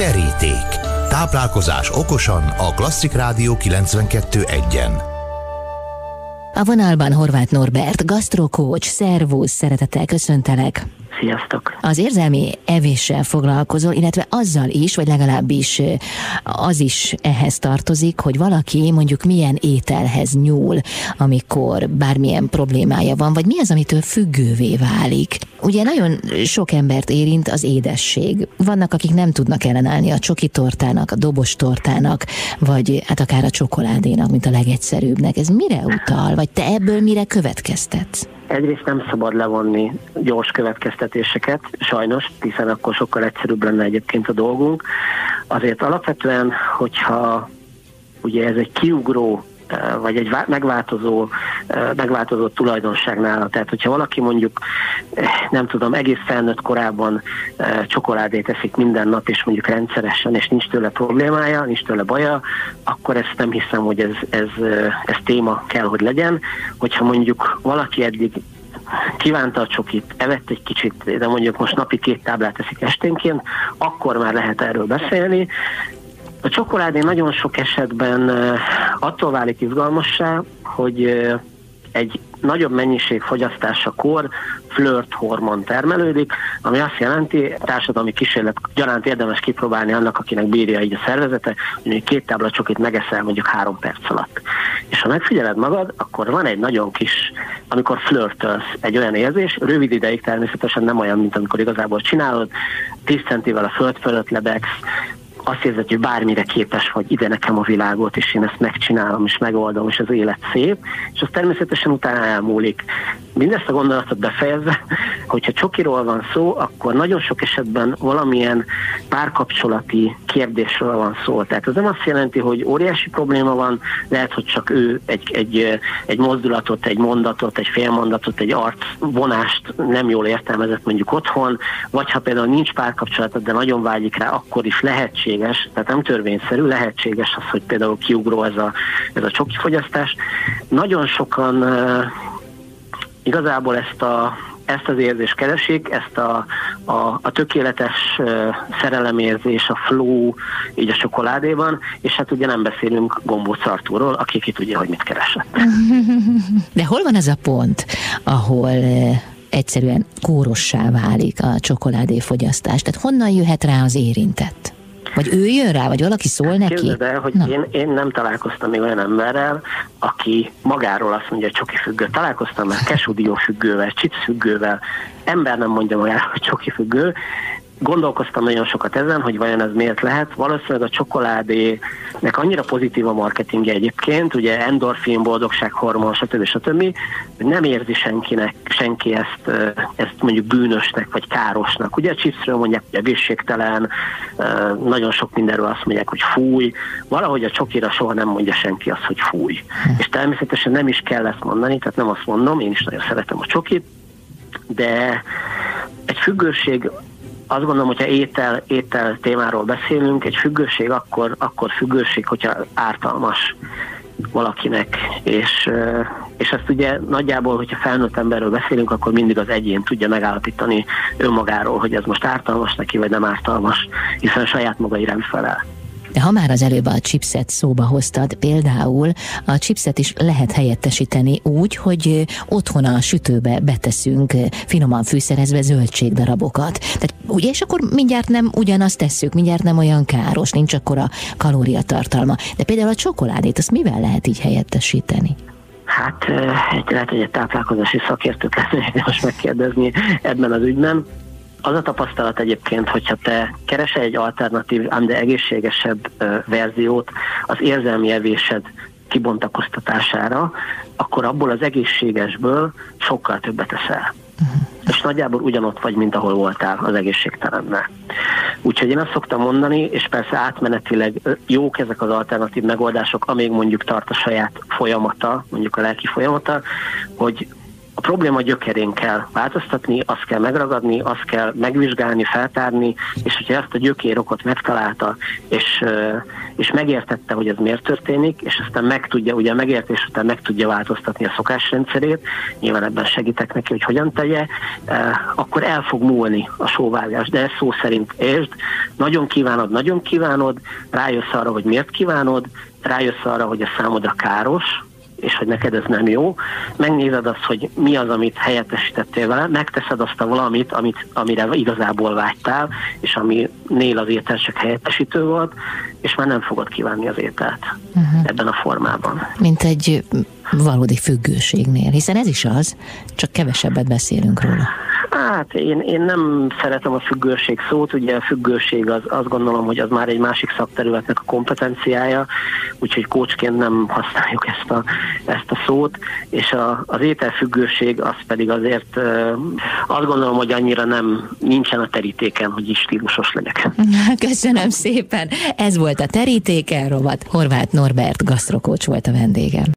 Teríték. Táplálkozás okosan a Klasszik Rádió 92.1-en. A vonalban Horváth Norbert, gasztrokócs, szervusz, szeretettel köszöntelek. Sziasztok! Az érzelmi evéssel foglalkozol, illetve azzal is, vagy legalábbis az is ehhez tartozik, hogy valaki mondjuk milyen ételhez nyúl, amikor bármilyen problémája van, vagy mi az, amitől függővé válik. Ugye nagyon sok embert érint az édesség. Vannak, akik nem tudnak ellenállni a csoki tortának, a dobos tortának, vagy hát akár a csokoládénak, mint a legegyszerűbbnek. Ez mire utal? Vagy te ebből mire következtetsz? Egyrészt nem szabad levonni gyors következtetéseket, sajnos, hiszen akkor sokkal egyszerűbb lenne egyébként a dolgunk. Azért alapvetően, hogyha ugye ez egy kiugró vagy egy megváltozó, megváltozó tulajdonságnál. Tehát, hogyha valaki mondjuk, nem tudom, egész felnőtt korában csokoládét eszik minden nap, és mondjuk rendszeresen, és nincs tőle problémája, nincs tőle baja, akkor ezt nem hiszem, hogy ez, ez, ez téma kell, hogy legyen. Hogyha mondjuk valaki eddig kívánta a csokit, evett egy kicsit, de mondjuk most napi két táblát eszik esténként, akkor már lehet erről beszélni. A csokoládé nagyon sok esetben attól válik izgalmassá, hogy egy nagyobb mennyiség fogyasztásakor flirt hormon termelődik, ami azt jelenti, társadalmi kísérlet gyaránt érdemes kipróbálni annak, akinek bírja így a szervezete, hogy két tábla csokit megeszel mondjuk három perc alatt. És ha megfigyeled magad, akkor van egy nagyon kis, amikor flörtölsz, egy olyan érzés, rövid ideig természetesen nem olyan, mint amikor igazából csinálod, 10 centivel a föld fölött lebegsz, azt érzed, hogy bármire képes vagy, ide nekem a világot, és én ezt megcsinálom, és megoldom, és az élet szép, és az természetesen utána elmúlik. Mindezt a gondolatot befejezve, hogyha csokiról van szó, akkor nagyon sok esetben valamilyen párkapcsolati kérdésről van szó. Tehát ez nem azt jelenti, hogy óriási probléma van, lehet, hogy csak ő egy, egy, egy mozdulatot, egy mondatot, egy félmondatot, egy arc vonást nem jól értelmezett mondjuk otthon, vagy ha például nincs párkapcsolat, de nagyon vágyik rá, akkor is lehetséges, tehát nem törvényszerű, lehetséges az, hogy például kiugró ez a, ez a csoki fogyasztás. Nagyon sokan igazából ezt a ezt az érzést keresik, ezt a, a, a tökéletes szerelemérzés, a flow így a csokoládéban, és hát ugye nem beszélünk Gombóc Artúról, aki ki tudja, hogy mit keresett. De hol van ez a pont, ahol egyszerűen kórossá válik a csokoládé fogyasztás? Tehát honnan jöhet rá az érintett? Vagy ő jön rá, vagy valaki szól neki? Képzeld el, hogy én, én nem találkoztam még olyan emberrel, aki magáról azt mondja, hogy csoki függő. Találkoztam már kesudió függővel, csic függővel, ember nem mondja magáról, hogy csoki függő, gondolkoztam nagyon sokat ezen, hogy vajon ez miért lehet. Valószínűleg a csokoládének annyira pozitív a marketingje egyébként, ugye endorfin, boldogsághormon, stb. stb., hogy nem érzi senkinek, senki ezt, ezt mondjuk bűnösnek vagy károsnak. Ugye a chipsről mondják, hogy egészségtelen, nagyon sok mindenről azt mondják, hogy fúj, valahogy a csokira soha nem mondja senki azt, hogy fúj. És természetesen nem is kell ezt mondani, tehát nem azt mondom, én is nagyon szeretem a csokit, de egy függőség azt gondolom, hogyha étel, étel témáról beszélünk, egy függőség akkor, akkor függőség, hogyha ártalmas valakinek, és, és ezt ugye nagyjából, hogyha felnőtt emberről beszélünk, akkor mindig az egyén tudja megállapítani önmagáról, hogy ez most ártalmas neki, vagy nem ártalmas, hiszen saját maga iránt felel. De ha már az előbb a chipset szóba hoztad, például a chipset is lehet helyettesíteni úgy, hogy otthon a sütőbe beteszünk finoman fűszerezve zöldségdarabokat. Tehát ugye, és akkor mindjárt nem ugyanazt tesszük, mindjárt nem olyan káros, nincs akkor a kalóriatartalma. De például a csokoládét, azt mivel lehet így helyettesíteni? Hát lehet, hogy egy táplálkozási szakértőt lehet most megkérdezni ebben az ügyben. Az a tapasztalat egyébként, hogyha te keresel egy alternatív, ám de egészségesebb verziót az érzelmi evésed kibontakoztatására, akkor abból az egészségesből sokkal többet eszel. Uh-huh. És nagyjából ugyanott vagy, mint ahol voltál az egészségtelennel. Úgyhogy én azt szoktam mondani, és persze átmenetileg jók ezek az alternatív megoldások, amíg mondjuk tart a saját folyamata, mondjuk a lelki folyamata, hogy A probléma gyökerén kell változtatni, azt kell megragadni, azt kell megvizsgálni, feltárni, és hogyha ezt a gyökérokot megtalálta, és, és megértette, hogy ez miért történik, és aztán meg tudja, ugye a megértés után meg tudja változtatni a szokásrendszerét, nyilván ebben segítek neki, hogy hogyan tegye, akkor el fog múlni a sóvágás, de ez szó szerint értsd, nagyon kívánod, nagyon kívánod, rájössz arra, hogy miért kívánod, rájössz arra, hogy a számodra káros, és hogy neked ez nem jó, megnézed azt, hogy mi az, amit helyettesítettél vele, megteszed azt a valamit, amit, amire igazából vágytál, és nél az étel csak helyettesítő volt, és már nem fogod kívánni az ételt uh-huh. ebben a formában. Mint egy valódi függőségnél, hiszen ez is az, csak kevesebbet beszélünk róla. Hát én, én nem szeretem a függőség szót, ugye a függőség az, azt gondolom, hogy az már egy másik szakterületnek a kompetenciája, úgyhogy kócsként nem használjuk ezt a, ezt a szót, és a, az ételfüggőség az pedig azért azt gondolom, hogy annyira nem nincsen a terítéken, hogy is stílusos legyek. Köszönöm szépen, ez volt a terítéken rovat. Horváth Norbert gasztrokócs volt a vendégem.